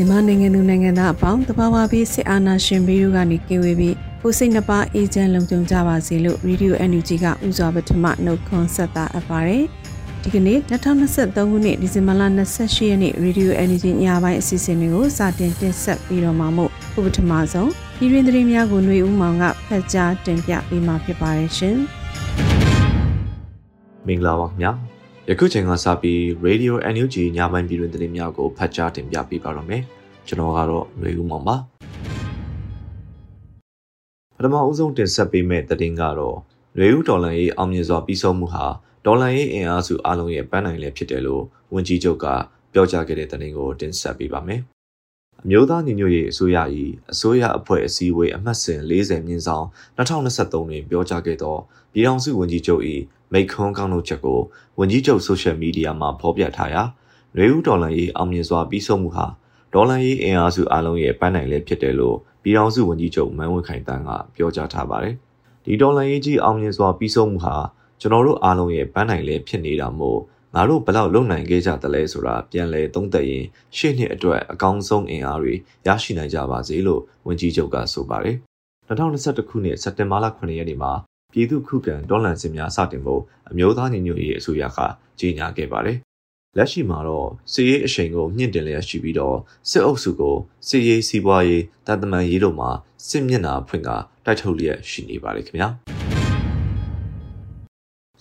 မြန်မာနိုင်ငံသူနိုင်ငံသားအပေါင်းတဘာဝပြီးစစ်အာဏာရှင်ပြည်တို့ကနေကင်းဝေးပြီးကိုစိတ်နှပါအေဂျင့်လုံခြုံကြပါစေလို့ Radio NUG ကဥစွာပထမနှုတ်ခွန်းဆက်တာအပ်ပါတယ်။ဒီကနေ့2023ခုနှစ်ဒီဇင်ဘာလ28ရက်နေ့ Radio NUG ညပိုင်းအစီအစဉ်တွေကိုစတင်တင်ဆက်ပြီးတော့မှမို့ဥပထမဆုံးပြည်တွင်းသတင်းများကိုຫນွေဦးမောင်ကဖတ်ကြားတင်ပြပေးမှာဖြစ်ပါတယ်ရှင်။မင်္ဂလာပါခင်ဗျာ။ ယခုချိန်ကစပြီး Radio NUG ညပိုင်းပြည်တွင်သတင်းများကိုဖတ်ကြားတင်ပြပေးပါရမယ်။ကျွန်တော်ကတော့ຫນွေဦးမောင်ပါ။ပထမအဦးဆုံးတင်ဆက်ပေးမယ့်သတင်းကတော့ຫນွေဦးဒေါ်လာရေးအောင်မြင်စွာပြီးဆုံးမှုဟာဒေါ်လာရေးအင်အားစုအလုံးရဲ့ပန်းနိုင်လည်းဖြစ်တယ်လို့ဝန်ကြီးချုပ်ကပြောကြားခဲ့တဲ့သတင်းကိုတင်ဆက်ပေးပါမယ်။အမျိုးသားညီညွတ်ရေးအစိုးရ၏အစိုးရအဖွဲ့အစည်းအဝေးအမှတ်စဉ်40မြင်းဆောင်2023တွင်ပြောကြားခဲ့သောပြည်ထောင်စုဝန်ကြီးချုပ်၏ မိခွန်းကောင်းလုပ်ချက်ကိုဝန်ကြီးချုပ်ဆိုရှယ်မီဒီယာမှာဖော်ပြထားရာຫນွေဦးဒေါ်လာရေးအောင်မြင်စွာပြီးဆုံးမှုဟာဒေါ်လာရေးအင်အားစုအလုံးရဲ့ပန်းနိုင်လည်းဖြစ်တယ်လို့ပြည်ထောင်စုဝန်ကြီးချုပ်မန်းဝင်းခိုင်တန်းကပြောကြားထားပါတယ်။ဒီဒေါ်လာရေးကြီးအောင်မြင်စွာပြီးဆုံးမှုဟာကျွန်တော်တို့အားလုံးရဲ့ပန်းနိုင်လည်းဖြစ်နေတာမို့ငါတို့ဘလောက်လုံနိုင်ခဲ့ကြသလဲဆိုတာပြန်လည်သုံးသပ်ရင်ရှေ့နှစ်အတွက်အကောင်းဆုံးအင်အားတွေရရှိနိုင်ကြပါစေလို့ဝန်ကြီးချုပ်ကဆိုပါတယ်။2021ခုနှစ်စက်တင်ဘာလ9ရက်နေ့မှာ ပြည်သူ့ခုခံဒေါ်လာစင်များစတင်ဖို့အမျိုးသားညီညွတ်ရေးအစိုးရကကြေညာခဲ့ပါတယ်။လက်ရှိမှာတော့စစ်ရေးအရှိန်ကိုမြင့်တင်လျက်ရှိပြီးတော့စစ်အုပ်စုကိုစစ်ရေးစီးပွားရေးတန်တမန်ရေးတို့မှာစစ်မျက်နှာဖွင့်ကတိုက်ထုတ်လျက်ရှိနေပါတယ်ခင်ဗျာ။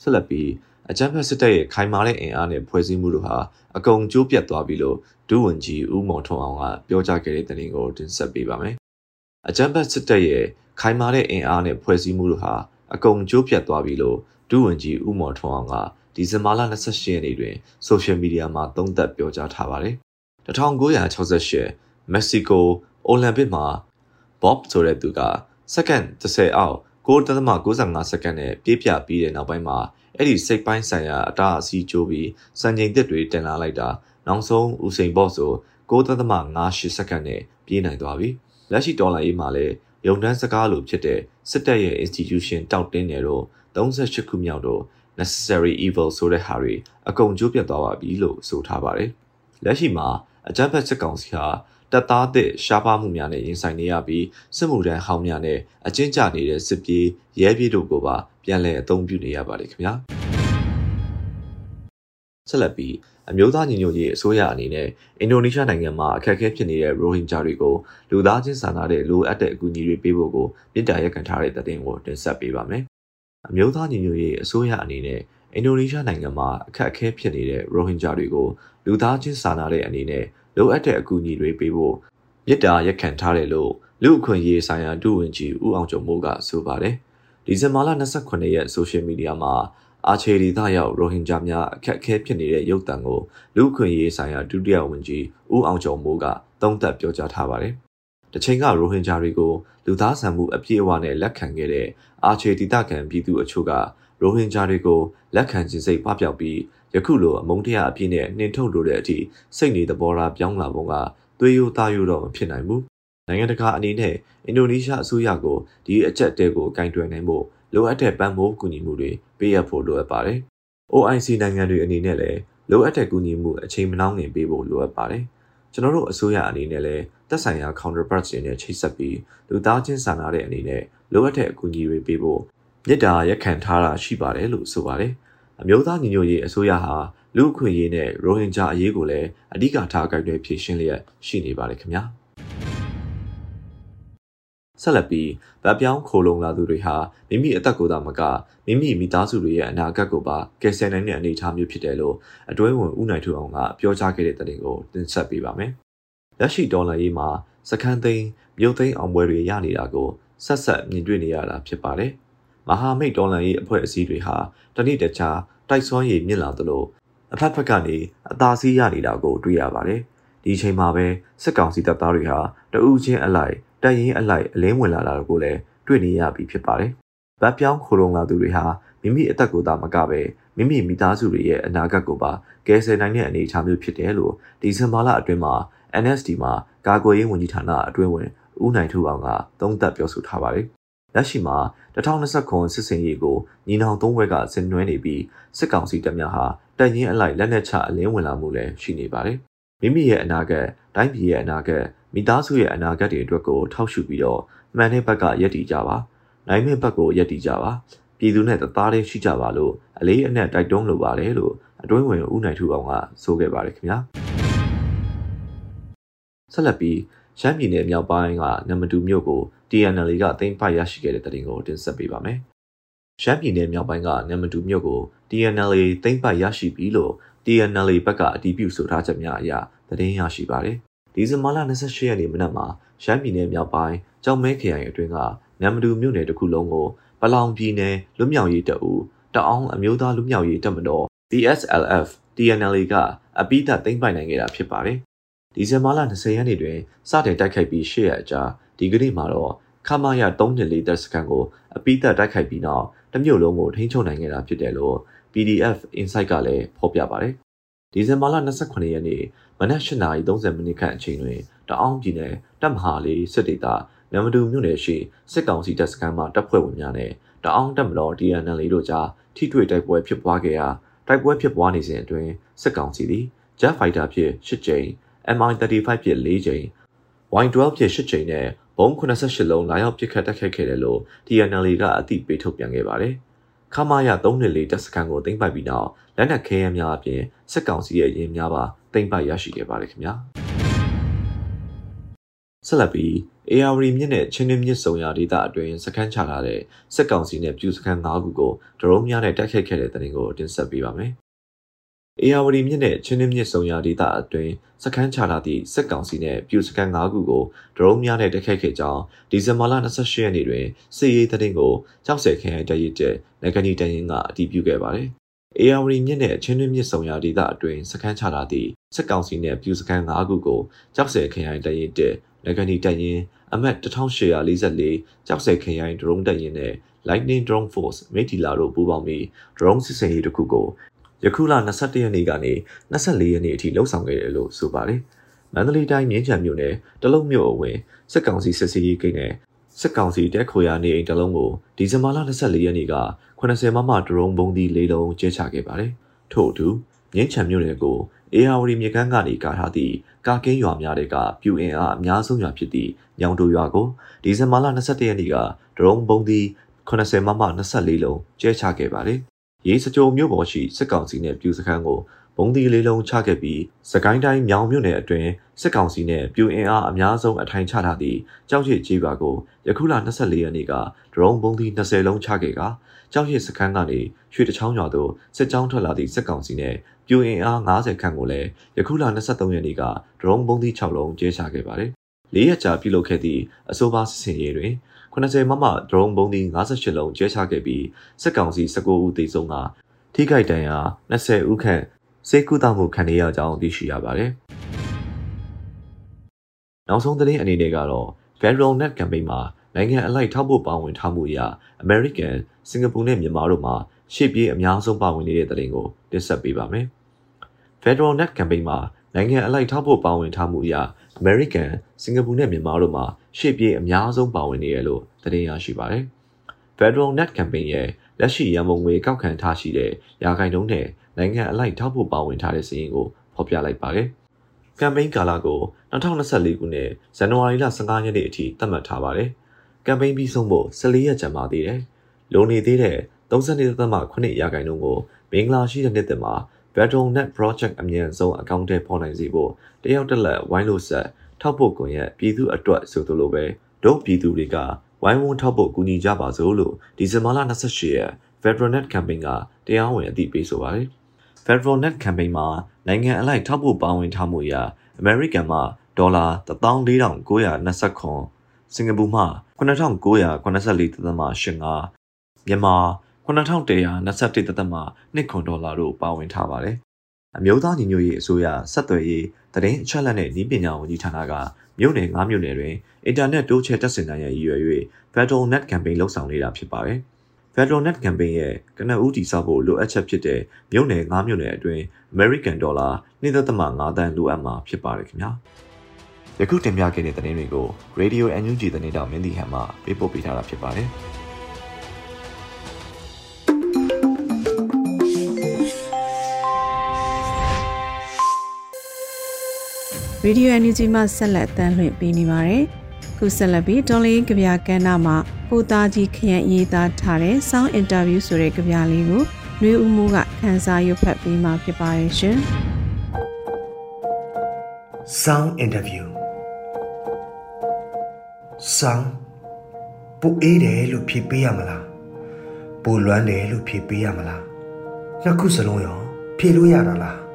ဆက်လက်ပြီးအကြမ်းဖက်စစ်တပ်ရဲ့ခိုင်မာတဲ့အင်အားနဲ့ဖွဲ့စည်းမှုတို့ဟာအကုန်ကျိုးပြတ်သွားပြီလို့ဒုဝန်ကြီးဦးမော်ထွန်းအောင်ကပြောကြားခဲ့တဲ့သတင်းကိုတင်ဆက်ပေးပါမယ်။အကြမ်းဖက်စစ်တပ်ရဲ့ခိုင်မာတဲ့အင်အားနဲ့ဖွဲ့စည်းမှုတို့ဟာ အကုန်ကျိုးပြတ်သွားပြီလို့ဒုဝန်ကြီးဦးမော်ထွန်းအောင်ကဒီဇင်ဘာလ28ရက်နေ့တွင်ဆိုရှယ်မီဒီယာမှာသုံးသပ်ပြောကြားထားပါတယ်။1968မက္ကဆီကိုအိုလံပစ်မှာ Bob ဆိုတဲ့သူကစက္ကန့်30အောက်9.95စက္ကန့်နဲ့ပြေးပြပြီးတဲ့နောက်ပိုင်းမှာအဲ့ဒီစိတ်ပိုင်းဆိုင်ရာအတားအဆီးကျိုးပြီးစံချိန်သစ်တွေတင်လာလိုက်တာနောက်ဆုံးဦးစိန်ဘော့ဆို9.58စက္ကန့်နဲ့ပြေးနိုင်သွားပြီလက်ရှိဒေါ်လာရေးမှာလည်းရုံတန်းစကားလိုဖြစ်တဲ့ စစ်တပ်ရဲ့ institution တောက်တင်းတယ်လို့38ခုမြောက်တော့ necessary evil ဆိုတဲ့ဟာတွေအကုန်ကျိုးပြတ်သွားပါပြီလို့ဆိုထားပါတယ်လက်ရှိမှာအကြမ်းဖက်စစ်ကောင်စီဟာတပ်သားသစ်ရှားပါမှုများနဲ့ရင်ဆိုင်နေရပြီးစစ်မှုထမ်းဟောင်းများနဲ့အကျဉ်းချနေတဲ့စစ်ပြေးရဲပြေးတို့ကိုပါပြန်လည်အသုံးပြုနေရပါတယ်ခင်ဗျာ ဆက်လက်ပြီးအမျိုးသားညီညွတ်ရေးအစိုးရအနေနဲ့အင်ဒိုနီးရှားနိုင်ငံမှာအခက်အခဲဖြစ်နေတဲ့ရိုဟင်ဂျာတွေကိုလူသားချင်းစာနာတဲ့လိုအပ်တဲ့အကူအညီတွေပေးဖို့ကိုမြစ်တာရက်ခံထားတဲ့တဲ့တင်ကိုတင်ဆက်ပေးပါမယ်။အမျိုးသားညီညွတ်ရေးအစိုးရအနေနဲ့အင်ဒိုနီးရှားနိုင်ငံမှာအခက်အခဲဖြစ်နေတဲ့ရိုဟင်ဂျာတွေကိုလူသားချင်းစာနာတဲ့အနေနဲ့လိုအပ်တဲ့အကူအညီတွေပေးဖို့မြစ်တာရက်ခံထားတယ်လို့လူအခွင့်အရေးဆိုင်ရာဒုဝန်ကြီးဦးအောင်ကျော်မိုးကဆိုပါတယ်။ဒီဇင်ဘာလ29ရက်ဆိုရှယ်မီဒီယာမှာ အာချေဒီသားရောက်ရိုဟင်ဂျာများအခက်အခဲဖြစ်နေတဲ့ရုပ်သံကိုလူခွင့်ရေးဆိုင်ရာဒုတိယဝန်ကြီးဦးအောင်ကျော်မိုးကသုံးသပ်ပြောကြားထားပါတယ်။တချိန်ကရိုဟင်ဂျာတွေကိုလူသားဆန်မှုအပြည့်အဝနဲ့လက်ခံခဲ့တဲ့အာချေဒီသားခံပြည်သူအချို့ကရိုဟင်ဂျာတွေကိုလက်ခံခြင်းစိတ်ပပျောက်ပြီးယခုလိုအမုန်းတရားအပြည့်နဲ့နှင်ထုတ်လိုတဲ့အထိစိတ်နေသဘောထားပြောင်းလာပုံကသွေးရိုးသားရိုးတော့မဖြစ်နိုင်ဘူး။နိုင်ငံတကာအနေနဲ့အင်ဒိုနီးရှားအစိုးရကိုဒီအကြက်တဲကိုကင်တွယ်နိုင်ဖို့ လိုအပ်တဲ့ပံ့ပိုးကူညီမှုတွေပေးရဖို့လိုအပ်ပါတယ်။ OIC နိုင်ငံတွေအနေနဲ့လည်းလိုအပ်တဲ့ကူညီမှုအချိန်မနှောင်းခင်ပေးဖို့လိုအပ်ပါတယ်။ကျွန်တော်တို့အစိုးရအနေနဲ့လည်းသက်ဆိုင်ရာ counterpart တွေနဲ့ချိတ်ဆက်ပြီးလူသားချင်းစာနာတဲ့အနေနဲ့လိုအပ်တဲ့အကူအညီတွေပေးဖို့မြစ်တာရက်ခံထားတာရှိပါတယ်လို့ဆိုပါတယ်။အမျိုးသားညီညွတ်ရေးအစိုးရဟာလူ့အခွင့်အရေးနဲ့ရိုဟင်ဂျာအရေးကိုလည်းအဓိကထားကြိုက်တွေဖြည့်ရှင်းလျက်ရှိနေပါတယ်ခင်ဗျာ ဆက်လက်ပြီးဗတ်ပြောင်းခိုလုံလာသူတွေဟာမိမိအသက်ကိုယ်သာမကမိမိမိသားစုတွေရဲ့အနာဂတ်ကိုပါကယ်ဆယ်နိုင်တဲ့အနေအထားမျိုးဖြစ်တယ်လို့အတွဲဝင်ဦးနိုင်ထူအောင်ကပြောကြားခဲ့တဲ့တဲ့ကိုတင်ဆက်ပေးပါမယ်။လက်ရှိဒေါ်လာရေးမှာစခန်းသိန်းမြို့သိန်းအောင်ပွဲတွေရနေတာကိုဆက်ဆက်မြင်တွေ့နေရတာဖြစ်ပါတယ်။မဟာမိတ်ဒေါ်လာရေးအဖွဲ့အစည်းတွေဟာတနည်းတခြားတိုက်စွမ်းရည်မြင့်လာသလိုအဖက်ဖက်ကနေအသာစီးရနေတာကိုတွေ့ရပါတယ်။ဒီအချိန်မှာပဲစစ်ကောင်စီတပ်သားတွေဟာတအူးချင်းအလိုက် တပ်ရင်းအလိုက်အလင်းဝင်လာတာကိုလည်းတွေ့နေရပြီဖြစ်ပါတယ်။ဗတ်ပြောင်းခိုလုံလာသူတွေဟာမိမိအသက်ကိုယ်သာမကပဲမိမိမိသားစုတွေရဲ့အနာဂတ်ကိုပါကယ်ဆယ်နိုင်တဲ့အနေအထားမျိုးဖြစ်တယ်လို့ဒီဇင်ဘာလအတွင်းမှာ NSD မှာကာကွယ်ရေးဝန်ကြီးဌာနအတွင်းဝင်ဦးနိုင်ထူအောင်ကသုံးသပ်ပြောဆိုထားပါတယ်။လက်ရှိမှာ2029စစ်စင်ရေးကိုညီနောင်သုံးဘက်ကဆင်နွှဲနေပြီးစစ်ကောင်စီတပ်များဟာတပ်ရင်းအလိုက်လက်နက်ချအလင်းဝင်လာမှုလည်းရှိနေပါတယ်။မိမိရဲ့အနာဂတ်တိုင်းပြည်ရဲ့အနာဂတ် မိသားစုရဲ့အနာဂတ်တွေအတွက်ကိုထောက်ရှုပြီးတော့မှန်တဲ့ဘက်ကယက်တည်ကြပါနိုင်မဲ့ဘက်ကိုယက်တည်ကြပါပြည်သူနဲ့တသားတည်းရှိကြပါလို့အလေးအနက်တိုက်တွန်းလိုပါတယ်လို့အတွင်းဝင်ဦးနိုင်ထူအောင်ကဆိုခဲ့ပါတယ်ခင်ဗျာဆက်လက်ပြီးရှမ်းပြည်နယ်မြောက်ပိုင်းကနမတူမြို့ကို TNL ကသိမ်းပိုက်ရရှိခဲ့တဲ့တဲ့တင်ကိုတင်ဆက်ပေးပါမယ်ရှမ်းပြည်နယ်မြောက်ပိုင်းကနမတူမြို့ကို TNL သိမ်းပိုက်ရရှိပြီလို့ TNL ဘက်ကအတည်ပြုဆိုထားချက်များအရသတင်းရရှိပါတယ် ဒီဇင်ဘာလ28ရက်နေ့မနက်မှာရှမ်းပြည်နယ်မြောက်ပိုင်းကြောင်မဲခရိုင်အတွင်းကနမ်မတူမြို့နယ်တစ်ခုလုံးကိုပလောင်ပြည်နယ်လွတ်မြောက်ရေးတပ်ဦးတအောင်းအမျိုးသားလွတ်မြောက်ရေးတပ်မတော် PSLF TNLA ကအပိဓာသိမ်းပိုက်နိုင်ခဲ့တာဖြစ်ပါတယ်။ဒီဇင်ဘာလ20ရက်နေ့တွင်စတင်တိုက်ခိုက်ပြီးရှေ့ရအကြာဒီကနေ့မှာတော့ခမာရ3.4တပ်စခန်းကိုအပိဓာတိုက်ခိုက်ပြီးနောက်တမျိုးလုံးကိုထိန်းချုပ်နိုင်ခဲ့တာဖြစ်တယ်လို့ PDF Insight ကလည်းဖော်ပြပါတယ်။ ဒီဇင်ဘာလ28ရက်နေ့မနက်8:30မိနစ်ခန့်အချိန်တွင်တအောင်းပြည်နယ်တပ်မဟာလေးစစ်ဒေသနမတူမြို့နယ်ရှိစစ်ကောင်စီတပ်စခန်းမှတပ်ဖွဲ့ဝင်များနဲ့တအောင်းတပ်မတော် DNL တို့ကြားထိတွေ့တိုက်ပွဲဖြစ်ပွားခဲ့ရာတိုက်ပွဲဖြစ်ပွားနေစဉ်အတွင်းစစ်ကောင်စီသည် Jet Fighter ဖြင့်၈ကြိမ် MI35 ဖြင့်၄ကြိမ် Y12 ဖြင့်၈ကြိမ်နဲ့ဘုံ88လုံးလာရောက်ပစ်ခတ်တိုက်ခိုက်ခဲ့တယ်လို့ DNL ကအသိပေးထုတ်ပြန်ခဲ့ပါတယ်။ ခမာရ314တပ်စခန်းကိုသိမ်းပိုက်ပြီးနောက်လက်နက်ခဲယမ်းများအပြင်စစ်ကောင်စီရဲ့ရင်များပါသိမ်းပိုက်ရရှိခဲ့ပါတယ်ခင်ဗျာ။ဆက်လက်ပြီး AR မြစ်နဲ့ချင်းတွင်းမြစ်စုံရာဒေသအတွင်းစခန်းချထားတဲ့စစ်ကောင်စီနဲ့ပြူစခန်း၅ခုကိုဒရုန်းများနဲ့တိုက်ခိုက်ခဲ့တဲ့တဲ့တင်ကိုတင်ဆက်ပေးပါမယ်။ အေယာဝတီမြစ်နဲ့ချင်းတွင်းမြစ်စုံရာဒေသအတွင်းစခန်းချထားသည့်စစ်ကောင်စီနဲ့ပြူစခန်း၅ခုကိုဒရုန်းများနဲ့တိုက်ခိုက်ခဲ့ကြောင်းဒီဇင်ဘာလ28ရက်နေ့တွင်စစ်ရေးသတင်းကိုကြောက်စဲခရိုင်တရစ်တဲ့နိုင်ငံကြီးတရင်ကအတည်ပြုခဲ့ပါတယ်။အေယာဝတီမြစ်နဲ့ချင်းတွင်းမြစ်စုံရာဒေသအတွင်းစခန်းချထားသည့်စစ်ကောင်စီနဲ့ပြူစခန်း၅ခုကိုကြောက်စဲခရိုင်တရစ်တဲ့နိုင်ငံကြီးတရင်အမှတ်1844ကြောက်စဲခရိုင်ဒရုန်းတပ်ရင်းနဲ့ Lightning Drone Force မိတီလာတို့ပူးပေါင်းပြီး drone စစ်ဆင်ရေးတစ်ခုကို ယခုလ22ရက်နေ့ကနေ24ရက်နေ့အထိလှုပ်ဆောင်ခဲ့တယ်လို့ဆိုပါတယ်။မန္တလေးတိုင်းမြင်းချံမြို့နယ်တလုံးမြို့အဝင်စစ်ကောင်စီစစ်စီရေးကိန်းနဲ့စစ်ကောင်စီတက်ခိုရာနေအိမ်တလုံးကိုဒီဇင်ဘာလ24ရက်နေ့က80မမဒရုန်းဘုံဒီ၄လုံးကျဲချခဲ့ပါတယ်။ထို့အတူမြင်းချံမြို့နယ်ကိုအေယာဝတီမြေကမ်းကနေကာထားသည့်ကာကင်းရွာများတဲ့ကပြူအင်အားအများဆုံးရွာဖြစ်သည့်ညောင်တူရွာကိုဒီဇင်ဘာလ22ရက်နေ့ကဒရုန်းဘုံသီး80မမ24လုံးကျဲချခဲ့ပါတယ်။ ရေးစကြိုမြို့ပေါ်ရှိစစ်ကောင်စီနဲ့ပြူစခန်းကိုဘုံသီးလေးလုံးချခဲ့ပြီးစကိုင်းတိုင်းမြောင်မြို့နယ်အတွင်းစစ်ကောင်စီနဲ့ပြူအင်အားအများဆုံးအထိုင်ချထားသည့်ကြောက်ရည်ကြီးပါကိုယခုလ24ရက်နေ့ကဒရုန်းဘုံသီး20လုံးချခဲ့ကကြောက်ရည်စခန်းကနေရွှေတချောင်းရွာသို့စစ်ကြောင်းထွက်လာသည့်စစ်ကောင်စီနဲ့ပြူအင်အား90ခန့်ကိုလည်းယခုလ23ရက်နေ့ကဒရုန်းဘုံသီး6လုံးကျဲချခဲ့ပါတယ်။၄ရက်ကြာပြုလုပ်ခဲ့သည့်အဆိုပါစစ်စင်ရေးတွင် 80မမဒရုန်းဘုံသီး58လုံးကျဲချခဲ့ပြီးစစ်ကောင်စီ19ဦးသေဆုံးကထိခိုက်ဒဏ်ရာ20ဦးခန့်စေကူတောက်မှုခံရကြောင်းသိရှိရပါတယ်။နောက်ဆုံးသတင်းအနေနဲ့ကတော့ Federal Net Campaign မှာနိုင်ငံအလိုက်ထောက်ဖို့ပါဝင်ထားမှုအရ American, Singapore နဲ့မြန်မာတို့မှာရှေ့ပြေးအများဆုံးပါဝင်နေတဲ့သတင်းကိုတင်ဆက်ပေးပါမယ်။ Federal Net Campaign မှာနိုင်ငံအလိုက်ထောက်ဖို့ပါဝင်ထားမှုအရ American, Singapore နဲ့မြန်မာတို့မှာရှေ့ပြေးအများဆုံးပါဝင်နေရလို့သတင်းရရှိပါတယ်။ Federal Net Campaign ရဲ့လက်ရှိရန်ပုံငွေကောက်ခံထားရှိတဲ့ရာခိုင်နှုန်းနဲ့နိုင်ငံအလိုက်ထောက်ဖို့ပါဝင်ထားတဲ့စီးရင်ကိုဖော်ပြလိုက်ပါတယ်။ကမ်ပိန်းကာလကို2024ခုနှစ်ဇန်နဝါရီလ15ရက်နေ့အထိသတ်မှတ်ထားပါတယ်။ကမ်ပိန်းပြီးဆုံးဖို့14ရက်ကြာပါသေးတယ်။လိုနေသေးတဲ့32.8ရာခိုင်နှုန်းကိုမင်္ဂလာရှိတဲ့နှစ်သက်မှာ Battle.net Project အမြန်ဆုံးအကောင့်ထဲပေါ်နိုင်စေဖို့တယောက်တစ်လက်ဝိုင်းလို့ဆက်ထောက်ဖို့ကွန်ရက်ပြည်သူအတွက်ဆိုသလိုပဲဒုပြည်သူတွေကဝိုင်းဝန်းထောက်ဖို့ကူညီကြပါစို့လို့ဒီဇင်ဘာလ28ရက် Federalnet Campaign ကတရားဝင်အသိပေးဆိုပါတယ်။ Federalnet Campaign မှာနိုင်ငံအလိုက်ထောက်ဖို့ပါဝင်ထားမှုအရ American မှာဒေါ်လာ14920ခွန်စင်ကာပူမှ9984.85မြန်မာ 9121.2ခွန်ဒေါ်လာတို့ပါဝင်ထားပါတယ်။အမျိုးသားညီညွတ်ရေးအစိုးရဆက်သွယ်ရေးသတင်းအချက်အလက်နဲ့ဤပညာဝန်ကြီးဌာနကမြို့နယ်၅မြို့နယ်တွင်အင်တာနက်တိုးချဲ့တက်ဆင်နိုင်ရန်ရည်ရွယ်၍ Federalnet Campaign လှုပ်ဆောင်နေတာဖြစ်ပါတယ်။ Federalnet Campaign ရဲ့ကနအူးတီဆောက်ဖို့လိုအပ်ချက်ဖြစ်တဲ့မြို့နယ်၅မြို့နယ်အတွင်း American Dollar 2.5တန်းလိုအပ်မှာဖြစ်ပါတယ်ခင်ဗျာ။ယခုတင်ပြခဲ့တဲ့သတင်းတွေကို Radio NUG သတင်းတောင်မင်းတီဟန်မှပေးပို့ပေးထားတာဖြစ်ပါတယ်။ Radio Energy မှဆက်လက်တမ်းလွှင့်ပေးနေပါတယ်။ခုဆက်လက်ပြီးဒေါ်လေးကဗျာကဏ္ဍမှာပိုသားကြီးခရမ်းရေးသားထားတဲ့ Sound Interview ဆိုတဲ့ကဗျာလေးကိုနှွေဦးမိုးကခန်းစားရွတ်ဖတ်ပေးမှာဖြစ်ပါရဲ့ရှင်။ Sound Interview Sound ပူအေးတယ်လို့ဖြေပေးရမလားပူလွမ်းတယ်လို့ဖြေပေးရမလားနှစ်ခုစလုံးရောဖြေလို့ရတာလား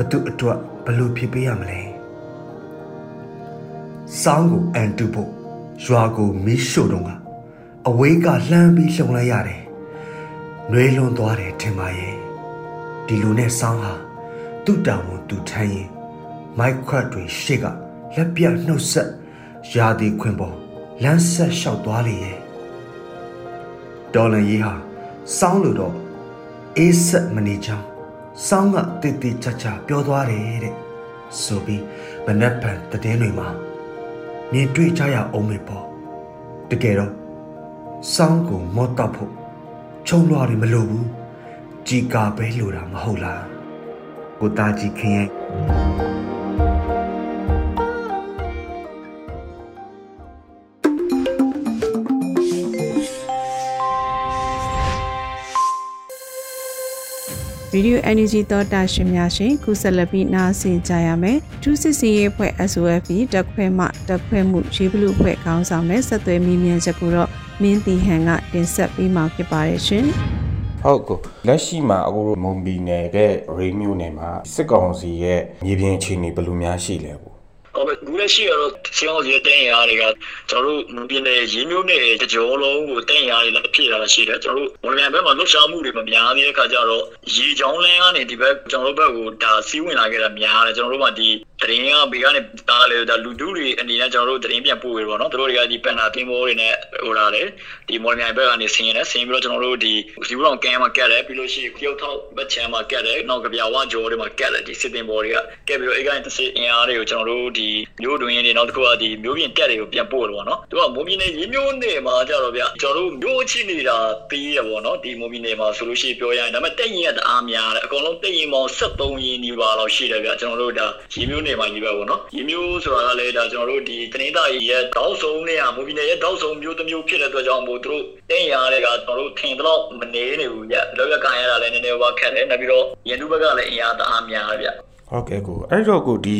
ဘသူအတွက်ဘလို့ဖြစ်ပေးရမလဲစောင်းကိုအန်တူဖို့ရွာကိုမီးရှို့တော့ကအဝေးကလှမ်းပြီးလှုံလိုက်ရတယ်နှွေးလွန်သွားတယ်ထင်ပါရဲ့ဒီလိုနဲ့စောင်းဟာသူ့တောင်ဝန်သူထမ်းရင်မိုက်ခွတ်တွေရှေ့ကလက်ပြနှုတ်ဆက်ရာဒီခွင်ပေါ်လမ်းဆက်လျှောက်သွားလေရဲ့ဒေါ်လန်ကြီးဟာစောင်းလို့တော့အေးဆက်မနေချောင်း စောင်းကတည်တည်ချာချာပြောသွားတယ်တဲ့ဆိုပြီးမနက်ဖြန်တည်င်းတွေမှာမြင်တွေ့ကြရအောင်မေပေါ့တကယ်တော့စောင်းကိုမော့တော့ဖို့ခြုံလွှာတွေမလိုဘူးជីကာပဲလိုတာမဟုတ်လားကိုသားကြီးခင်ရဲ့ Radio Energy သောတာရှင်များရှင်ခုဆက်လက်ပြီးနားဆင်ကြရမယ်။ဒုစစ်စီရေးအဖွဲ့ SOFB တက်ခွဲမှတက်ခွဲမှုရေးဘလူအဖွဲ့ခေါင်းဆောင်နဲ့ဆက်သွယ်မိမြန်ချက်ကိုတော့မင်းတီဟန်ကတင်ဆက်ပေးမှာဖြစ်ပါတယ်ရှင်။ဟုတ်ကောလက်ရှိမှာအခုမွန်ဘီနယ်ကရေမျိုးနယ်မှာစစ်ကောင်စီရဲ့မြေပြင်အခြေအနေဘယ်လိုများရှိလဲပေါ့ ဟုတ်ကဲ့ခုလက်ရှိကတော့စီအောင်စီတဲ့ရတွေကကျွန်တော်တို့ပြည်နယ်ရင်းမျိုးနဲ့တကြောလုံးကိုတဲ့ရတွေလည်းဖြစ်လာတာရှိတယ်ကျွန်တော်တို့ဝန်မြန်ဘက်မှာလှုပ်ရှားမှုတွေမများသေးတဲ့ခါကျတော့ရေချောင်းလန်းကနေဒီဘက်ကျွန်တော်တို့ဘက်ကိုဒါစီးဝင်လာခဲ့တာများတယ်ကျွန်တော်တို့မှဒီတရင်ကဘေကနေတားလေဒါလူတူတွေအနေနဲ့ကျွန်တော်တို့တရင်ပြန်ပို့ရပေါ့နော်တို့တွေကဒီပန်နာတင်ဘောတွေနဲ့ဟိုလာတယ်ဒီမော်လမြိုင်ဘက်ကနေဆင်းရတယ်ဆင်းပြီးတော့ကျွန်တော်တို့ဒီဇီဝရောင်ကမ်းမှာကက်တယ်ပြီးလို့ရှိရင်ပြုတ်ထောက်ဘက်ချမ်းမှာကက်တယ်နောက်ကပြာဝါဂျော်တွေမှာကက်တယ်ဒီစစ်တင်ဘောတွေကကက်ပြီးတော့အဲ့ကနေတစ်စစ်အင်အားတွေကိုကျွန်တော်တို့ဒီမျိုးတွင်တွေနောက်တစ်ခုကဒီမျိုးပြင်တက်တွေကိုပြန်ပို့တယ်ပေါ့နော်သူကမိုးမြင်းနေရင်းမျိုးနေမှာကြတော့ဗျကျွန်တော်တို့မျိုးချိနေတာပြီးရပေါ့နော်ဒီမိုးမြင်းနေမှာဆိုလို့ရှိရင်ပြောရရင်ဒါပေမဲ့တက်ရင်ကတအားများတယ်အကုန်လုံးတက်ရင်ပေါင်း73ရင်းဒီပါလောက်ရှိတယ်ဗျကျွန်တော်တို့ဒါရင်းမျိုးနေမှာကြီးပဲပေါ့နော်ရင်းမျိုးဆိုတာကလည်းဒါကျွန်တော်တို့ဒီတနင်္သာရီရဲ့တောက်ဆုံနေရမိုးမြင်းနေရဲ့တောက်ဆုံမျိုးတစ်မျိုးဖြစ်တဲ့အတွက်ကြောင့်မို့သူတို့တက်ရင်တွေကကျွန်တော်တို့ထင်တော့မနေနေဘူးဗျလောက်ရကန်ရတာလည်းနည်းနည်းဝါခက်တယ်နောက်ပြီးတော့ရန်သူဘက်ကလည်းအင်အားတအားများတယ်ဗျ ဟုတ်ကဲ့ကိုအဲ့တော့ကိုဒီ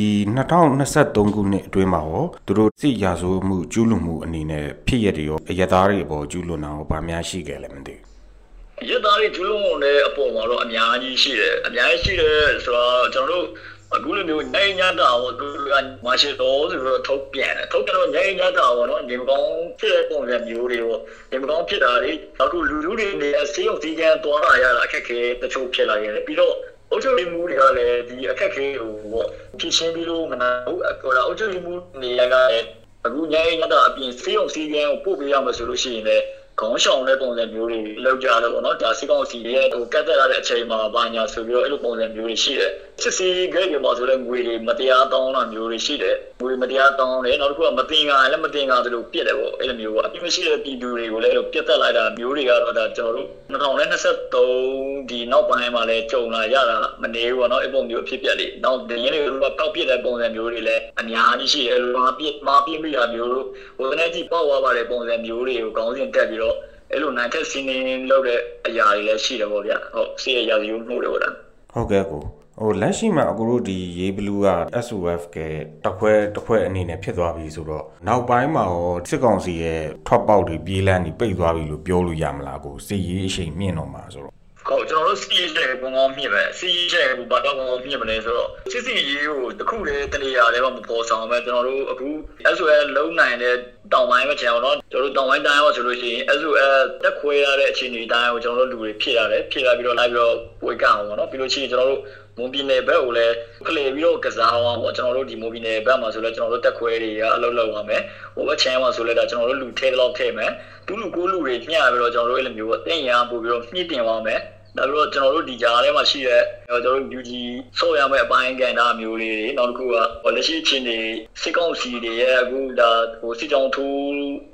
2023ခုနှစ်အတွင်းမှာရောသူတို့စစ်ရာဇဝမှုကျူးလွန်မှုအနေနဲ့ဖြစ်ရတဲ့ရောအရသားတွေအပေါ်ကျူးလွန်တာရောဗာများရှိခဲ့လဲမသိဘူးရသားတွေကျူးလွန်တဲ့အပေါ်မှာတော့အများကြီးရှိတယ်အများကြီးရှိတယ်ဆိုတော့ကျွန်တော်တို့အခုလိုမျိုးနိုင်ညတာကိုသူကမရှိတော့ဆိုတော့ထုတ်ပြန်တယ်ထုတ်ပြန်တော့နိုင်ညတာကိုနော်ဒီမကောင်းဖြစ်တဲ့ပုံစံမျိုးတွေပေါ့ဒီမကောင်းဖြစ်တာတွေအခုလူလူတွေနေဆေးရုံစီကံသွားလာရတာအခက်ခဲတချို့ဖြစ်လာရတယ်ပြီးတော့ အုပ်ချုပ်ရေးမှုတွေကလည်းဒီအခက်ခဲကိုပေါ့ဖြစ်ရှင်းပြီးလို့မနာဘူးဟိုအုပ်ချုပ်ရေးမှုနေရာကလည်းအခုညရင်ညတာအပြင်ဆေးရုံစီကံကိုပို့ပေးရမှာဆိုလို့ရှိရင်လည်း ခေါင်းဆောင်တဲ့ပုံစံမျိုးတွေလောက်ကြတော့ဗောနော်ဒါစီကောင်စီရဲ့ဟိုကတ်သက်ရတဲ့အချိန်မှာဘာညာဆိုပြီးတော့အဲ့လိုပုံစံမျိုးတွေရှိတယ်စစ်စီဂိတ်တွေမှာဆိုလည်းငွေတွေမတရားတောင်းတာမျိုးတွေရှိတယ်ငွေမတရားတောင်းတယ်နောက်တစ်ခုကမတင်ကလည်းမတင်ကသလိုပြစ်တယ်ဗောအဲ့လိုမျိုးပေါ့အပြစ်မရှိတဲ့ပြည်သူတွေကိုလည်းပြတ်သက်လိုက်တာမျိုးတွေကတော့ဒါကျွန်တော်တို့2023ဒီနောက်ပိုင်းမှာလည်းကြုံလာရတာမနေဘူးဗောနော်အဲ့ပုံမျိုးဖြစ်ပြက်လေးနောက်ဒင်းတွေကတောက်ပြစ်တဲ့ပုံစံမျိုးတွေလည်းအများကြီးရှိတယ်မာပြစ်မာပြစ်မိတာမျိုးတို့ဟိုတနေ့ကြည့်ပေါ့ဝါပါတဲ့ပုံစံမျိုးတွေကိုကောင်းစဉ်တက်ပြီးတော့ အဲ့လိုနိုင်ထက်စီးနေလောက်တဲ့အရာတွေလည်းရှိတယ်ပေါ့ဗျဟုတ်စီးရရာဇယူမှုတွေပေါ့လားဟုတ်ကဲ့ကိုဟိုလက်ရှိမှာအခုတို့ဒီရေးဘလူးက SOF ကတခွဲတခွဲအနေနဲ့ဖြစ်သွားပြီဆိုတော့နောက်ပိုင်းမှာရောစစ်ကောင်စီရဲ့ထွက်ပေါက်တွေပြေးလန်းပြီးပိတ်သွားပြီလို့ပြောလို့ရမလားကိုစစ်ရေးအရှိန်မြင့်တော့မှာဆိုတော့ ဟုတ်ကျွန်တော်တို့စီးရဲဘုံကောင်းမြင့်ပဲစီးရဲဘုံဘာတော့ဘုံကောင်းမြင့်မလဲဆိုတော့စစ်စီရေးကိုတခုတည်းတနေရာလည်းမပေါ်ဆောင်ပဲကျွန်တော်တို့အခု SOL လုံးနိုင်တဲ့တောင်ပိုင်းပဲချင်အောင်တော့ကျွန်တော်တို့တောင်ပိုင်းတိုင်းရောဆိုလို့ရှိရင် SOL တက်ခွဲရတဲ့အခြေအနေတိုင်းကိုကျွန်တော်တို့လူတွေဖြည့်ရတယ်ဖြည့်လာပြီးတော့လိုက်ပြီးတော့ဝေကအောင်ပေါ့နော်ပြီးလို့ရှိရင်ကျွန်တော်တို့မွန်ပြည်နယ်ဘက်ကိုလည်းခလေပြီးတော့ကစားအောင်ပေါ့ကျွန်တော်တို့ဒီမွန်ပြည်နယ်ဘက်မှာဆိုလည်းကျွန်တော်တို့တက်ခွဲတွေကအလုပ်လုပ်ရမယ်ဟိုဘက်ချမ်းမှာဆိုလည်းဒါကျွန်တော်တို့လူထဲတော့ထဲမယ်တူးလူကိုလူတွေညှပြီးတော့ကျွန်တော်တို့အဲ့လိုမျိုးပေါ့တင်ရပို့ပြီးတော့မြင့်တင်သွားမယ် နောက်ပြီးတော့ကျွန်တော်တို့ဒီကြားထဲမှာရှိတဲ့ ကျွန်တော်တို့ UG ဆော့ရမယ့်အပိုင်းကဏ္ဍမျိုးလေးတွေနောက်တစ်ခုကလက်ရှိချင်းတွေစစ်ကောင်စီတွေရဲ့အခုဒါဟိုစစ်ကြောင်းထိုး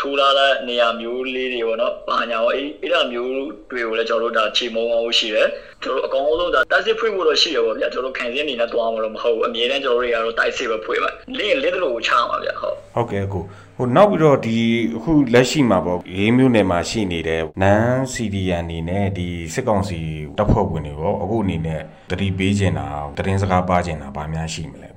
ထိုးလာတဲ့နေရာမျိုးလေးတွေပေါ့နော်။ဘာညာရောအဲ့အဲ့ဒါမျိုးတွေကိုလည်းကျွန်တော်တို့ဒါခြေမုံအောင်ရှိတယ်။ကျွန်တော်တို့အကောင်းဆုံးဒါတိုက်စစ်ဖွင့်ဖို့တော့ရှိရပါဗျာ။ကျွန်တော်တို့ခံစင်းအနေနဲ့တွားမှာတော့မဟုတ်ဘူး။အမြဲတမ်းကျွန်တော်တို့တွေကတော့တိုက်စစ်ပဲဖွင့်ပါ။လင်းလက်တို့ကိုချအောင်ပါဗျာ။ဟုတ်။ဟုတ်ကဲ့အခုဟိုနောက်ပြီးတော့ဒီအခုလက်ရှိမှာပေါ့ရေးမျိုးနယ်မှာရှိနေတဲ့နန်းစီဒီယန်နေနဲ့ဒီစစ်ကောင်စီတပ်ဖွဲ့ဝင်တွေရောအခုအနေနဲ့တတိပေးကျင်တာတရင်စကားပါကျင်တာဗာများရှိမလဲ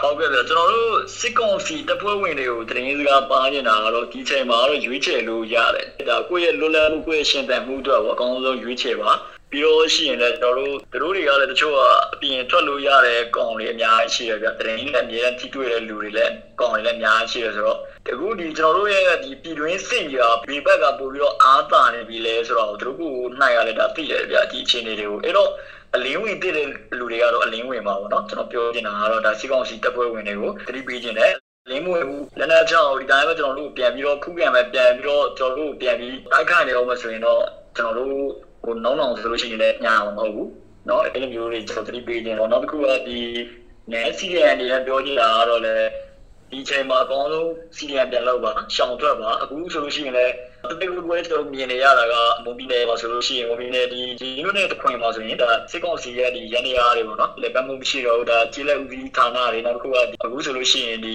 ဟုတ်ကဲ့ဗျကျွန်တော်တို့စစ်ကောင်စီတပ်ဖွဲ့ဝင်တွေကိုတရင်စကားပါနေတာကတော့ဒီချိန်မှာတော့ရွေးချယ်လို့ရတယ်ဒါကိုယ့်ရဲ့လွတ်လပ်မှုကိုယ့်ရဲ့ရှင်သန်မှုအတွက်ပေါ့အကောင်းဆုံးရွေးချယ်ပါပြီးတော့ရှိရင်လည်းကျွန်တော်တို့တို့တွေကလည်းတချို့ကအပြင်ထွက်လို့ရတဲ့ကောင်တွေအများကြီးရှိရပြတရင်လည်းအများကြီးထိတွေ့တဲ့လူတွေလည်းကောင်တွေလည်းအများကြီးရှိရဆိုတော့အခုဒီကျွန်တော်တို့ရဲ့ဒီပြည်တွင်းစစ်ကြီးကဘေးဘက်ကပို့ပြီးတော့အားတာနေပြီလဲဆိုတော့တို့ကိုနိုင်ရလဲဒါသိရတယ်ဗျဒီအခြေအနေတွေကိုအဲ့တော့ အလင်းဝင်တည်တဲ့လူတွေကတော့အလင်းဝင်ပါဘောเนาะကျွန်တော်ပြောချင်တာကတော့ဒါစီကောင်စီတပ်ဖွဲ့ဝင်တွေကိုသတိပေးခြင်းနဲ့လင်းမွေဘူးလက်နက်ကြောင့်ဒီတိုင်းပဲကျွန်တော်တို့ပြန်ပြီးတော့ခုခံပဲပြန်ပြီးတော့ကျွန်တော်တို့ပြန်ပြီးတိုက်ခိုက်နေအောင်မဆိုရင်တော့ကျွန်တော်တို့ဟိုနောင်းနောင်ဆိုလို့ရှိရင်လည်းညာအောင်မဟုတ်ဘူးเนาะအဲ့လိုမျိုးတွေကျွန်တော်သတိပေးခြင်းတော့နောက်တစ်ခုကဒီ net CDN အနေနဲ့ပြောကြည့်တာကတော့လည်း ဒီချိန်မှာအကောင်းဆုံး CDN ပြန်လောက်ပါရှောင်ထွက်ပါအခုဆိုလို့ရှိရင်လည်းတိတ်ပွဲတော့မြင်နေရတာကမွန်ပြည်နယ်မှာဆိုလို့ရှိရင်မွန်ပြည်နယ်ဒီဒီလိုနဲ့တခွင်မှာဆိုရင်ဒါစစ်ကောင်စီရဲ့ဒီရန်နေရာတွေပေါ့နော်လက်ပတ်မှုမရှိတော့ဘူးဒါကျေးလက်ဦးစီးဌာနတွေနောက်တစ်ခုကအခုဆိုလို့ရှိရင်ဒီ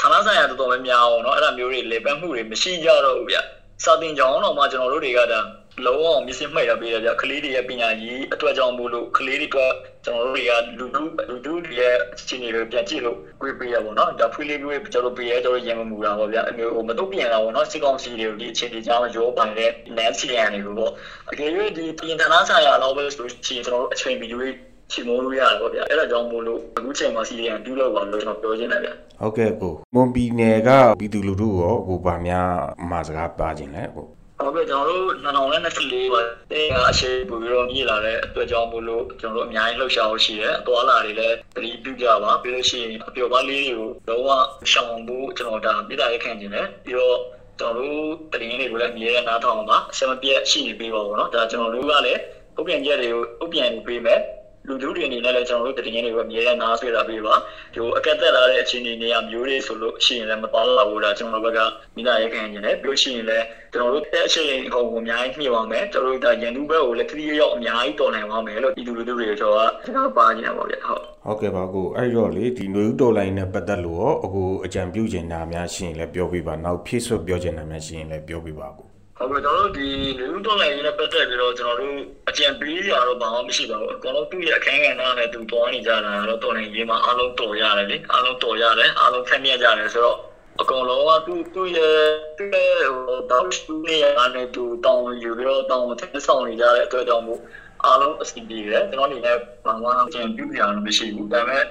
ဌာနဆိုင်ရာတော်တော်များများအောင်နော်အဲ့ဒါမျိုးတွေလက်ပတ်မှုတွေမရှိကြတော့ဘူးဗျစာတင်ကြောင်းတော့မှကျွန်တော်တို့တွေကဒါ လုံးဝမျက်စိမှိတ်ရပေးရဗျကလေးတွေရဲ့ပညာရေးအတွက်ကြောင့်မို့လို့ကလေးတွေအတွက်ကျွန်တော်တို့တွေကလူလူလူလူတွေရဲ့အခြေအနေတွေပြန်ကြည့်လို့ကြွေးပေးရပါတော့ဒါဖွေးလေးတွေကျွန်တော်တို့ပေးရတော့ရင်မမူတာပေါ့ဗျအမျိုးဟိုမတုတ်ပြန်လာပေါ့နော်စစ်ကောင်စီတွေကိုဒီအခြေအနေကြောင့်ရောပိုင်တဲ့ Nancy ရန်တွေကိုပေါ့အကယ်၍ဒီပြင်ထနာဆိုင်ရာတော့ပဲဆိုချင်ကျွန်တော်တို့အချိန်ဗီဒီယိုချီမိုးလို့ရတယ်ပေါ့ဗျအဲ့ဒါကြောင့်မို့လို့အခုချိန်မှာစီရီယန်ပြုလုပ်ပါလို့ကျွန်တော်ပြောချင်တယ်ဗျဟုတ်ကဲ့ကိုမွန်ပြည်နယ်ကပြည်သူလူထုရောကိုဗာများမှာစကားပါခြင်းလဲကို ဟုတ်ကဲ့ကျွန်တော်တို့2024ပါတင်းကအရှိပို့ပြီးတော့မြည်လာတဲ့အတွက်ကြောင့်မို့လို့ကျွန်တော်တို့အများကြီးလှုပ်ရှားလို့ရှိတယ်အသွားလာတွေလည်းတတိပြုကြပါပြီးလို့ရှိရင်အပျော်ပါးလေးတွေကိုတော့ရှောင်ဖို့ကျွန်တော်ဒါပြည်သားရခံနေတယ်ပြီးတော့ကျွန်တော်တို့တရင်တွေကိုလည်းအမြဲတမ်းနားထောင်ပါအစမပြတ်ရှိနေပေးပါဘောเนาะဒါကျွန်တော်တို့ကလည်းဥပ္ပြန်ချက်တွေကိုဥပ္ပြန်ပေးမယ် လူလူတွေအနေနဲ့လည်းကျွန်တော်တို့တည်ငြိမ်တွေကိုအမြဲတမ်းနားဆွေးတာပေးပါဒီအကက်သက်လာတဲ့အခြေအနေနေရာမျိုးတွေဆိုလို့ရှိရင်လည်းမပါလာဘူးဒါကျွန်တော်တို့ဘက်ကမိသားရခံနေတယ်ပြောရှိရင်လည်းကျွန်တော်တို့တဲ့အခြေအနေဟိုအများကြီးညှိပါမယ်ကျွန်တော်တို့ဒါရန်သူဘက်ကိုလည်းခရီးရောက်အများကြီးတော်နိုင်ပါမယ်လို့ဒီလူလူတွေကျွန်တော်ကစကားပါနေတာပါဗျဟုတ်ဟုတ်ကဲ့ပါကိုအဲ့တော့လေဒီຫນွေဦးတော်လိုင်းနဲ့ပတ်သက်လို့ရောအခုအကြံပြုချင်တာများရှိရင်လည်းပြောပြပါနောက်ဖြည့်ဆွတ်ပြောချင်တာများရှိရင်လည်းပြောပြပါကို ဟုတ်ကဲ့ကျွန်တော်တို့ဒီလူလူတော်လိုင်းနဲ့ပတ်သက်ပြီးတော့ကျွန်တော်တို့အကြံပေးရတော့ဘာမှမရှိပါဘူးအကုန်လုံးသူ့ရဲ့အခန်းကဏ္ဍနဲ့သူတွားနေကြတာတော့တော်နေရေးမှာအားလုံးတော်ရတယ်လေအားလုံးတော်ရတယ်အားလုံးဆက်မြတ်ကြတယ်ဆိုတော့အကောင်လုံးကသူ့သူ့ရဲ့သူ့ရဲ့ဟိုတောက်သူနေရတဲ့သူတောင်းယူပြီးတော့တောင်းထက်ဆောင်နေကြတဲ့အတွက်ကြောင့်မို့အားလုံးအဆင်ပြေတယ်ကျွန်တော်အနေနဲ့ဘာမှအကြံပြုပြရလို့မရှိဘူးဒါပေမဲ့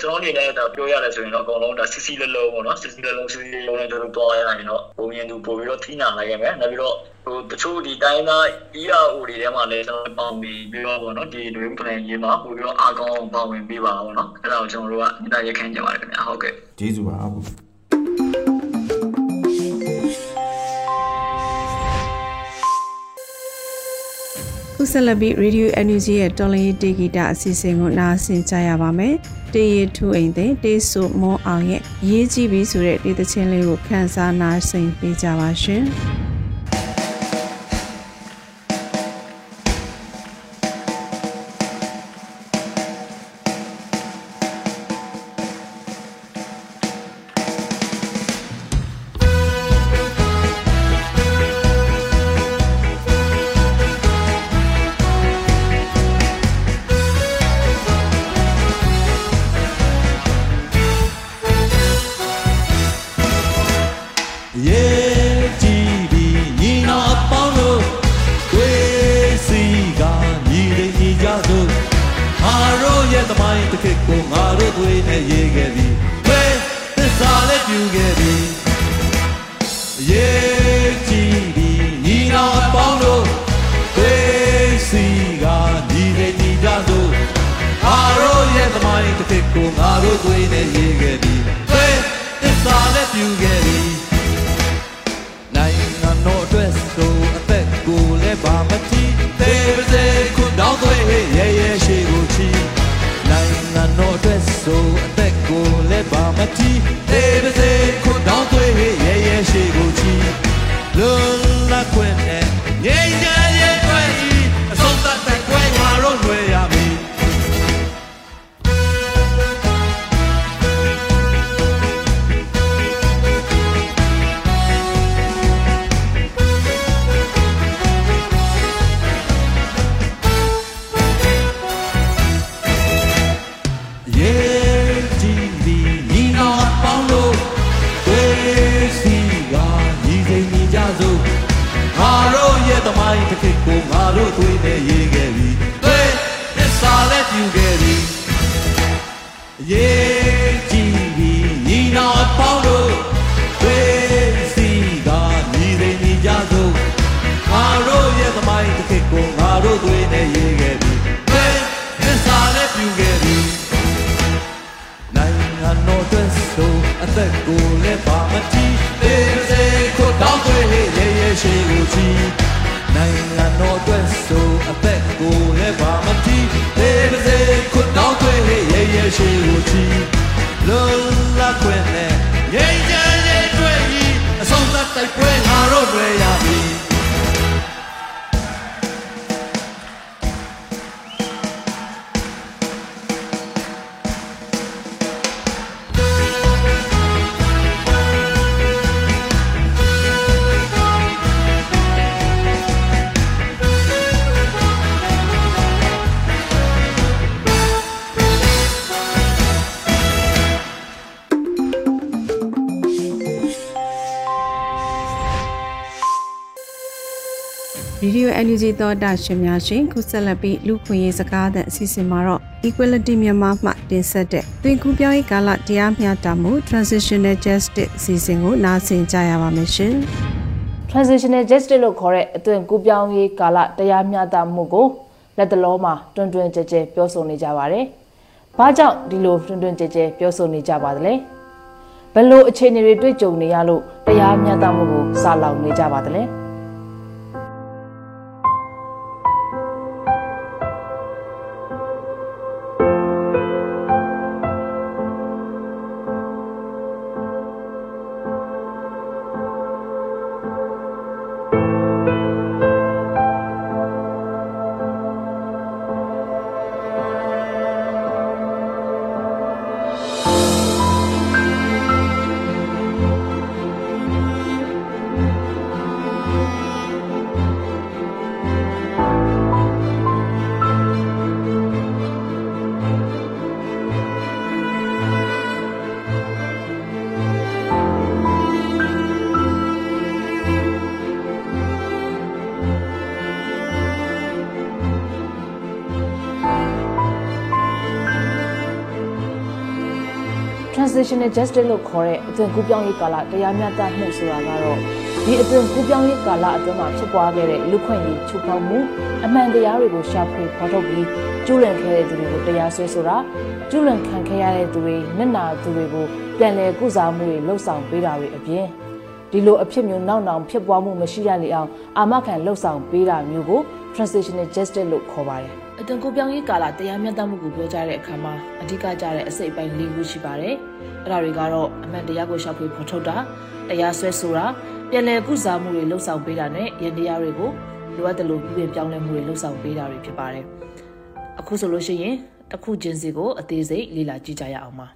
ကျွန်တော်အနေနဲ့ဒါပြောရတယ်ဆိုရင်တော့အကုန်လုံးဒါစစ်စစ်လလုံးပေါ့နော်စစ်စစ်လလုံးစစ်စစ်လုံးနဲ့တို့တွားရရင်တော့ဘုံရင်သူပို့ပြီးတော့ထိနာလိုက်ရမယ်နောက်ပြီးတော့ဟိုတချို့ဒီတိုင်းသား ERO တွေထဲမှာလည်းကျွန်တော်ပေါင်းပြီးပြီးတော့ပေါ့နော်ဒီ dream plan ရေးမှာပို့ပြီးတော့အားကောင်းပေါင်းဝင်ပေးပါပေါ့နော်အဲ့ဒါကိုကျွန်တော်တို့ကမိသားရခန့်ကြပါတယ်ခင်ဗျာဟုတ်ကဲ့ကျေးဇူးပါအခု ခုဆက်လက်ပြီး Radio NUG ရဲ့တော်လင်းတေဂီတာအစီအစဉ်ကိုနားဆင်ကြရပါမယ်။တေးရထူအိမ်တဲ့တေးဆိုမောအောင်ရဲ့ရေးကြည့်ပြီးဆိုတဲ့ဒီသချင်းလေးကိုခန်းစားနားဆင်ပေးကြပါရှင်။ ခွင့်နဲ့ငြိမ်းချမ်းရေးတွေ့ပြီးအဆုံးသတ်တိုက်ပွဲငါတို့တွေရပြီ ရေဒီယို NUG သောတာရှင်များရှင်ခုဆက်လက်ပြီးလူခွင့်ရေးစကားတဲ့အစီအစဉ်မှာတော့ Equality မြန်မာမှတင်ဆက်တဲ့တွင်ကူပြောင်းရေးကာလတရားမျှတမှု Transitional Justice အစီအစဉ်ကိုနားဆင်ကြရပါမယ်ရှင်။ transitional justice လို့ခေါ်တဲ့အသွင်ကူးပြောင်းရေးကာလတရားမျှတမှုကိုလက်တလောမှာတွင်တွင်ကြဲကြဲပြောဆိုနေကြပါတယ်။ဘာကြောင့်ဒီလိုတွင်တွင်ကြဲကြဲပြောဆိုနေကြပါသလဲ။ဘယ်လိုအခြေအနေတွေတွေ့ကြုံနေရလို့တရားမျှတမှုကိုစာလောင်နေကြပါသလဲ။ transitional justice လို့ခေါ်တဲ့အသွင်ကူးပြောင်းရေးကာလတရားမျှတမှုဆိုတာကတော့ဒီအသွင်ကူးပြောင်းရေးကာလအတွင်းမှာဖြစ်ပွားခဲ့တဲ့လူခွင့်ရေးချိုးဖောက်မှုအမှန်တရားတွေကိုရှာဖွေဖော်ထုတ်ပြီးကျူးလွန်ခဲ့တဲ့သူတွေကိုတရားစွဲဆိုတာကျူးလွန်ခံခဲ့ရတဲ့သူတွေမျက်နာသူတွေကိုပြန်လည်ကုစားမှုတွေလှုပ်ဆောင်ပေးတာတွေအပြင်ဒီလိုအဖြစ်မျိုးနောက်နောင်ဖြစ်ပွားမှုမရှိရလေအောင်အာမခံလှုပ်ဆောင်ပေးတာမျိုးကို transitional justice လို့ခေါ်ပါတယ်အသွင်ကူးပြောင်းရေးကာလတရားမျှတမှုကိုပြောကြားတဲ့အခါမှာအဓိကကျတဲ့အစိတ်အပိုင်း၄ခုရှိပါတယ်အဲ့ဒါတွေကတော့အမှန်တရားကိုရှောက်ဖွေဖော်ထုတ်တာတရားစွဲဆိုတာပြန်လည်ကုစားမှုတွေလှုပ်ဆောင်ပေးတာနဲ့ရန်တရားတွေကိုလိုအပ်တယ်လို့ပြည်ပြောင်းလဲမှုတွေလှုပ်ဆောင်ပေးတာတွေဖြစ်ပါတယ်အခုဆိုလို့ရှိရင်တစ်ခုချင်းစီကိုအသေးစိတ်လေ့လာကြည့်ကြရအောင်ပါ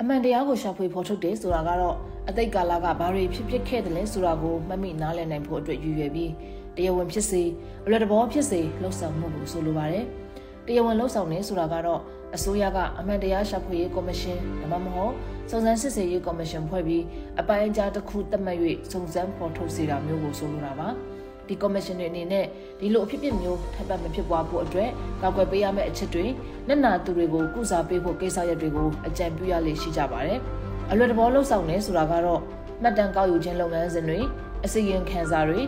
အမှန်တရားကိုရှာဖွေဖော်ထုတ်တယ်ဆိုတာကတော့အတိတ်ကာလကဘာတွေဖြစ်ဖြစ်ခဲ့တယ်လဲဆိုတာကိုမှတ်မိနားလည်နိုင်ဖို့အတွက်ရည်ရွယ်ပြီး တရားဝင်ဖြစ်စေအလွယ်တဘောဖြစ်စေလှုပ်ဆောင်မှုကိုဆိုလိုပါတယ်။တရားဝင်လှုပ်ဆောင်နေဆိုတာကတော့အစိုးရကအမှန်တရားရှာဖွေရေးကော်မရှင်ဒါမှမဟုတ်စုံစမ်းစစ်ဆေးရေးကော်မရှင်ဖွဲ့ပြီးအပိုင်းအကြားတစ်ခုသတ်မှတ်၍စုံစမ်းဖော်ထုတ်စေတာမျိုးကိုဆိုလိုတာပါ။ဒီကော်မရှင်တွေအနေနဲ့ဒီလိုအဖြစ်အပျက်မျိုးထပ်ပတ်မဖြစ်ပွားဖို့အတွက်ကောက်ွယ်ပေးရမယ့်အချက်တွေနက်နာသူတွေကိုကုစားပေးဖို့ကိစ္စရပ်တွေကိုအကြံပြုရလေရှိကြပါတယ်။အလွယ်တဘောလှုပ်ဆောင်နေဆိုတာကတော့မှတ်တမ်းကောက်ယူခြင်းလုပ်ငန်းစဉ်တွေအစီရင်ခံစာတွေ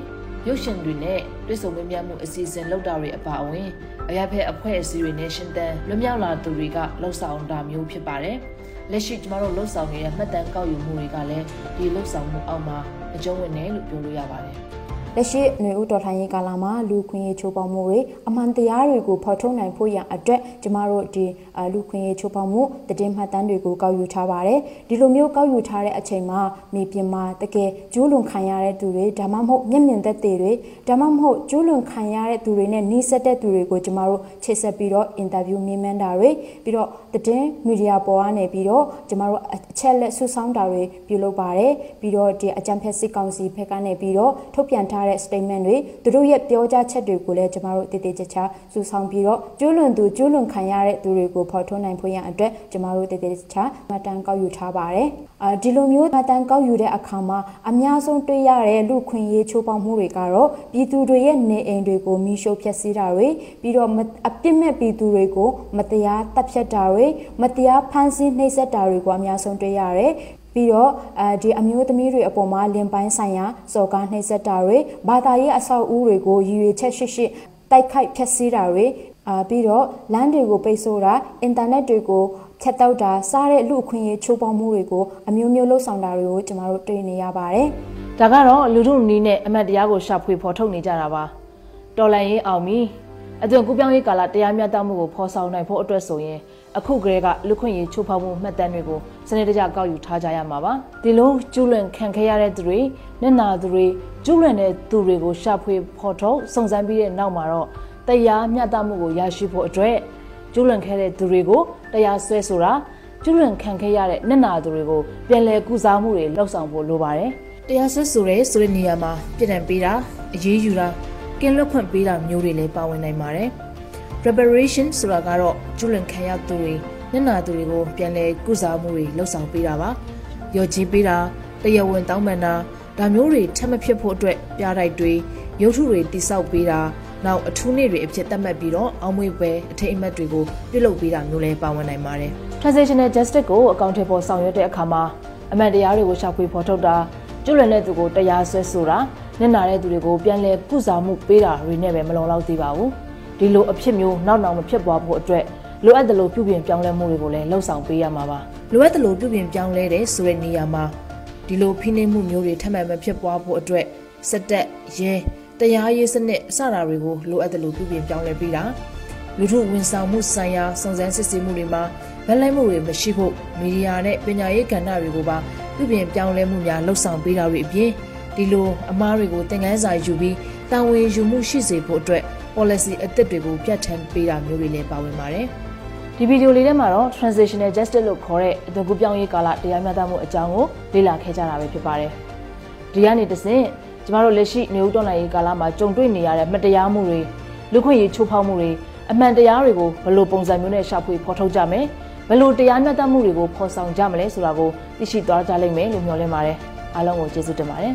ရုပ်ရှင်တွေနဲ့တွဲဆုံမမြတ်မှုအစီအစဉ်လုပ်တာတွေအပါအဝင်အရက်ဖက်အဖွဲ့အစည်းတွေနဲ့ရှင်သန်လွမြောက်လာသူတွေကလှုပ်ဆောင်တာမျိုးဖြစ်ပါတယ်။လက်ရှိကျမတို့လှုပ်ဆောင်နေတဲ့မှတ်တမ်းကောက်ယူမှုတွေကလည်းဒီလှုပ်ဆောင်မှုအောက်မှာအကျုံးဝင်တယ်လို့ပြောလို့ရပါတယ်။ လက်ရှိຫນွေဦးတော်ထိုင်ရေးကာလမှာလူခွင့်ရေးချိုးဖောက်မှုတွေအမှန်တရားတွေကိုဖော်ထုတ်နိုင်ဖို့ရန်အတွက်ကျမတို့ဒီလူခွင့်ရေးချိုးဖောက်မှုတည်င်းမှတ်တမ်းတွေကိုကောက်ယူထားပါတယ်ဒီလိုမျိုးကောက်ယူထားတဲ့အချိန်မှာမြေပြင်မှာတကယ်ကျူးလွန်ခံရတဲ့သူတွေဒါမှမဟုတ်မျက်မြင်သက်သေတွေဒါမှမဟုတ်ကျူးလွန်ခံရတဲ့သူတွေနဲ့နှိစက်တဲ့သူတွေကိုကျမတို့ချိတ်ဆက်ပြီးတော့အင်တာဗျူးမေးမြန်းတာတွေပြီးတော့တည်င်းမီဒီယာပေါ်ကနေပြီးတော့ကျမတို့အချက်လက်ဆွဆောင်းတာတွေပြုလုပ်ပါတယ်ပြီးတော့ဒီအကြံဖက်စစ်ကောင်စီဘက်ကနေပြီးတော့ထုတ်ပြန်ထားတဲ့ statement တွေသူတို့ရဲ့ပြောကြားချက်တွေကိုလည်းကျမတို့တည်တည်ချာချာစူဆောင်းပြီးတော့ကျူးလွန်သူကျူးလွန်ခံရတဲ့သူတွေကိုဖော်ထုတ်နိုင်ဖို့ရန်အတွက်ကျမတို့တည်တည်ချာမှတ်တမ်းကောက်ယူထားပါတယ်။အာဒီလိုမျိုးမှတ်တမ်းကောက်ယူတဲ့အခါမှာအများဆုံးတွေ့ရတဲ့လူခွင့်ရေးချိုးဖောက်မှုတွေကတော့ပြည်သူတွေရဲ့နေအိမ်တွေကိုမိရှို့ဖျက်ဆီးတာတွေပြီးတော့အပြစ်မဲ့ပြည်သူတွေကိုမတရားတပ်ဖြတ်တာတွေမတရားဖမ်းဆီးနှိပ်စက်တာတွေကိုအများဆုံးတွေ့ရတယ် ပြီးတော့အဲဒီအမျိုးသမီးတွေအပေါ်မှာလင်ပိုင်းဆိုင်ရာစော်ကားနှိပ်စက်တာတွေဘာသာရေးအဆောက်အဦတွေကိုရည်ရွယ်ချက်ရှိရှိတိုက်ခိုက်ဖျက်ဆီးတာတွေအာပြီးတော့လမ်းတွေကိုပိတ်ဆို့တာအင်တာနက်တွေကိုဖြတ်တောက်တာစားတဲ့လူအခွင့်အရေးချိုးဖောက်မှုတွေကိုအမျိုးမျိုးလှုပ်ဆောင်တာတွေကိုကျမတို့တွေ့နေရပါတယ်။ဒါကတော့လူထုနီးနဲ့အမတ်တရားကိုရှာဖွေဖော်ထုတ်နေကြတာပါ။တော်လန်ရေးအောင်ပြီ။အသွင်ကူးပြောင်းရေးကာလတရားမျှတမှုကိုဖော်ဆောင်နိုင်ဖို့အတွက်ဆိုရင် အခုကလေးကလူခွင့်ရေးချိုးဖောက်မှုမှတ်တမ်းတွေကိုစနစ်တကျကောက်ယူထားကြရမှာပါဒီလိုကျူးလွန်ခံခဲ့ရတဲ့သူတွေမျက်နာသူတွေကျူးလွန်တဲ့သူတွေကိုရှာဖွေဖော်ထုတ်စုံစမ်းပြီးတဲ့နောက်မှာတော့တရားမျှတမှုကိုရရှိဖို့အတွက်ကျူးလွန်ခဲ့တဲ့သူတွေကိုတရားစွဲဆိုတာကျူးလွန်ခံခဲ့ရတဲ့မျက်နာသူတွေကိုပြန်လည်ကုစားမှုတွေလှုပ်ဆောင်ဖို့လိုပါတယ်တရားစွဲဆိုရဲဆိုတဲ့နေရာမှာပြည်တံပေးတာအရေးယူတာကင်းလွတ်ခွင့်ပေးတာမျိုးတွေလည်းပါဝင်နိုင်ပါတယ် reparation ဆိုတာကတော့ကျူးလွန်ခံရသူတွေမျက်နှာသူတွေကိုပြန်လည်ကုစားမှုတွေလှုပ်ဆောင်ပေးတာပါ။ရော်ကြီးပေးတာတရားဝင်တောင်းပန်တာဒါမျိုးတွေထပ်မဖြစ်ဖို့အတွက်ပြားတိုက်တွေရုပ်ထုတွေတိစောက်ပေးတာနောက်အထူးနေ့တွေအဖြစ်သတ်မှတ်ပြီးတော့အောင်မွေပွဲအထိတ်အမှတ်တွေကိုပြုလုပ်ပေးတာမျိုးလည်းပါဝင်နိုင်ပါတယ်။ Transitional Justice ကိုအကောင့်ထဲပေါ်ဆောင်ရွက်တဲ့အခါမှာအမှန်တရားတွေကိုရှာဖွေဖော်ထုတ်တာကျူးလွန်တဲ့သူကိုတရားစွဲဆိုတာမျက်နှာတဲ့သူတွေကိုပြန်လည်ကုစားမှုပေးတာတွေနဲ့ပဲမလုံလောက်သေးပါဘူး။ ဒီလိုအဖြစ်မျိုးနောက်နောက်မဖြစ်ပွားဖို့အတွက်လိုအပ်တယ်လို့ပြုပြင်ပြောင်းလဲမှုတွေကိုလည်းလှုံ့ဆော်ပေးရမှာပါလိုအပ်တယ်လို့ပြုပြင်ပြောင်းလဲတဲ့ဆိုတဲ့နေရာမှာဒီလိုဖိနှိပ်မှုမျိုးတွေထပ်မံမဖြစ်ပွားဖို့အတွက်စက်တက်ရဲတရားရေးစနစ်အစတာတွေကိုလိုအပ်တယ်လို့ပြုပြင်ပြောင်းလဲပေးတာလူထုဝန်ဆောင်မှုဆိုင်ရာစုံစမ်းစစ်ဆေးမှုတွေမှာဗက်လိုက်မှုတွေမရှိဖို့မီဒီယာနဲ့ပညာရေးကဏ္ဍတွေကိုပါပြုပြင်ပြောင်းလဲမှုများလှုံ့ဆော်ပေးတာတွေအပြင်ဒီလိုအမားတွေကိုသင်ခန်းစာယူပြီးတာဝန်ယူမှုရှိစေဖို့အတွက် policy အသစ်တွေကိုပြဋ္ဌာန်းပေးတာမျိုးတွေလည်းပါဝင်ပါတယ်။ဒီဗီဒီယိုလေးထဲမှာတော့ transitional justice လို့ခေါ်တဲ့အသွင်ကူးပြောင်းရေးကာလတရားမျှတမှုအကြောင်းကိုလေ့လာခဲ့ကြတာပဲဖြစ်ပါတယ်။ဒီကနေတဆင့်ကျမတို့လက်ရှိနေဦးတော်လှန်ရေးကာလမှာကြုံတွေ့နေရတဲ့မတရားမှုတွေလူခွင့်ရေးချိုးဖောက်မှုတွေအမှန်တရားတွေကိုဘယ်လိုပုံစံမျိုးနဲ့ရှာဖွေဖော်ထုတ်ကြမယ်ဘယ်လိုတရားမျှတမှုတွေကိုဖော်ဆောင်ကြမလဲဆိုတာကိုသိရှိသွားကြလိမ့်မယ်လို့မျှော်လင့်ပါတယ်အားလုံးကိုကျေးဇူးတင်ပါတယ်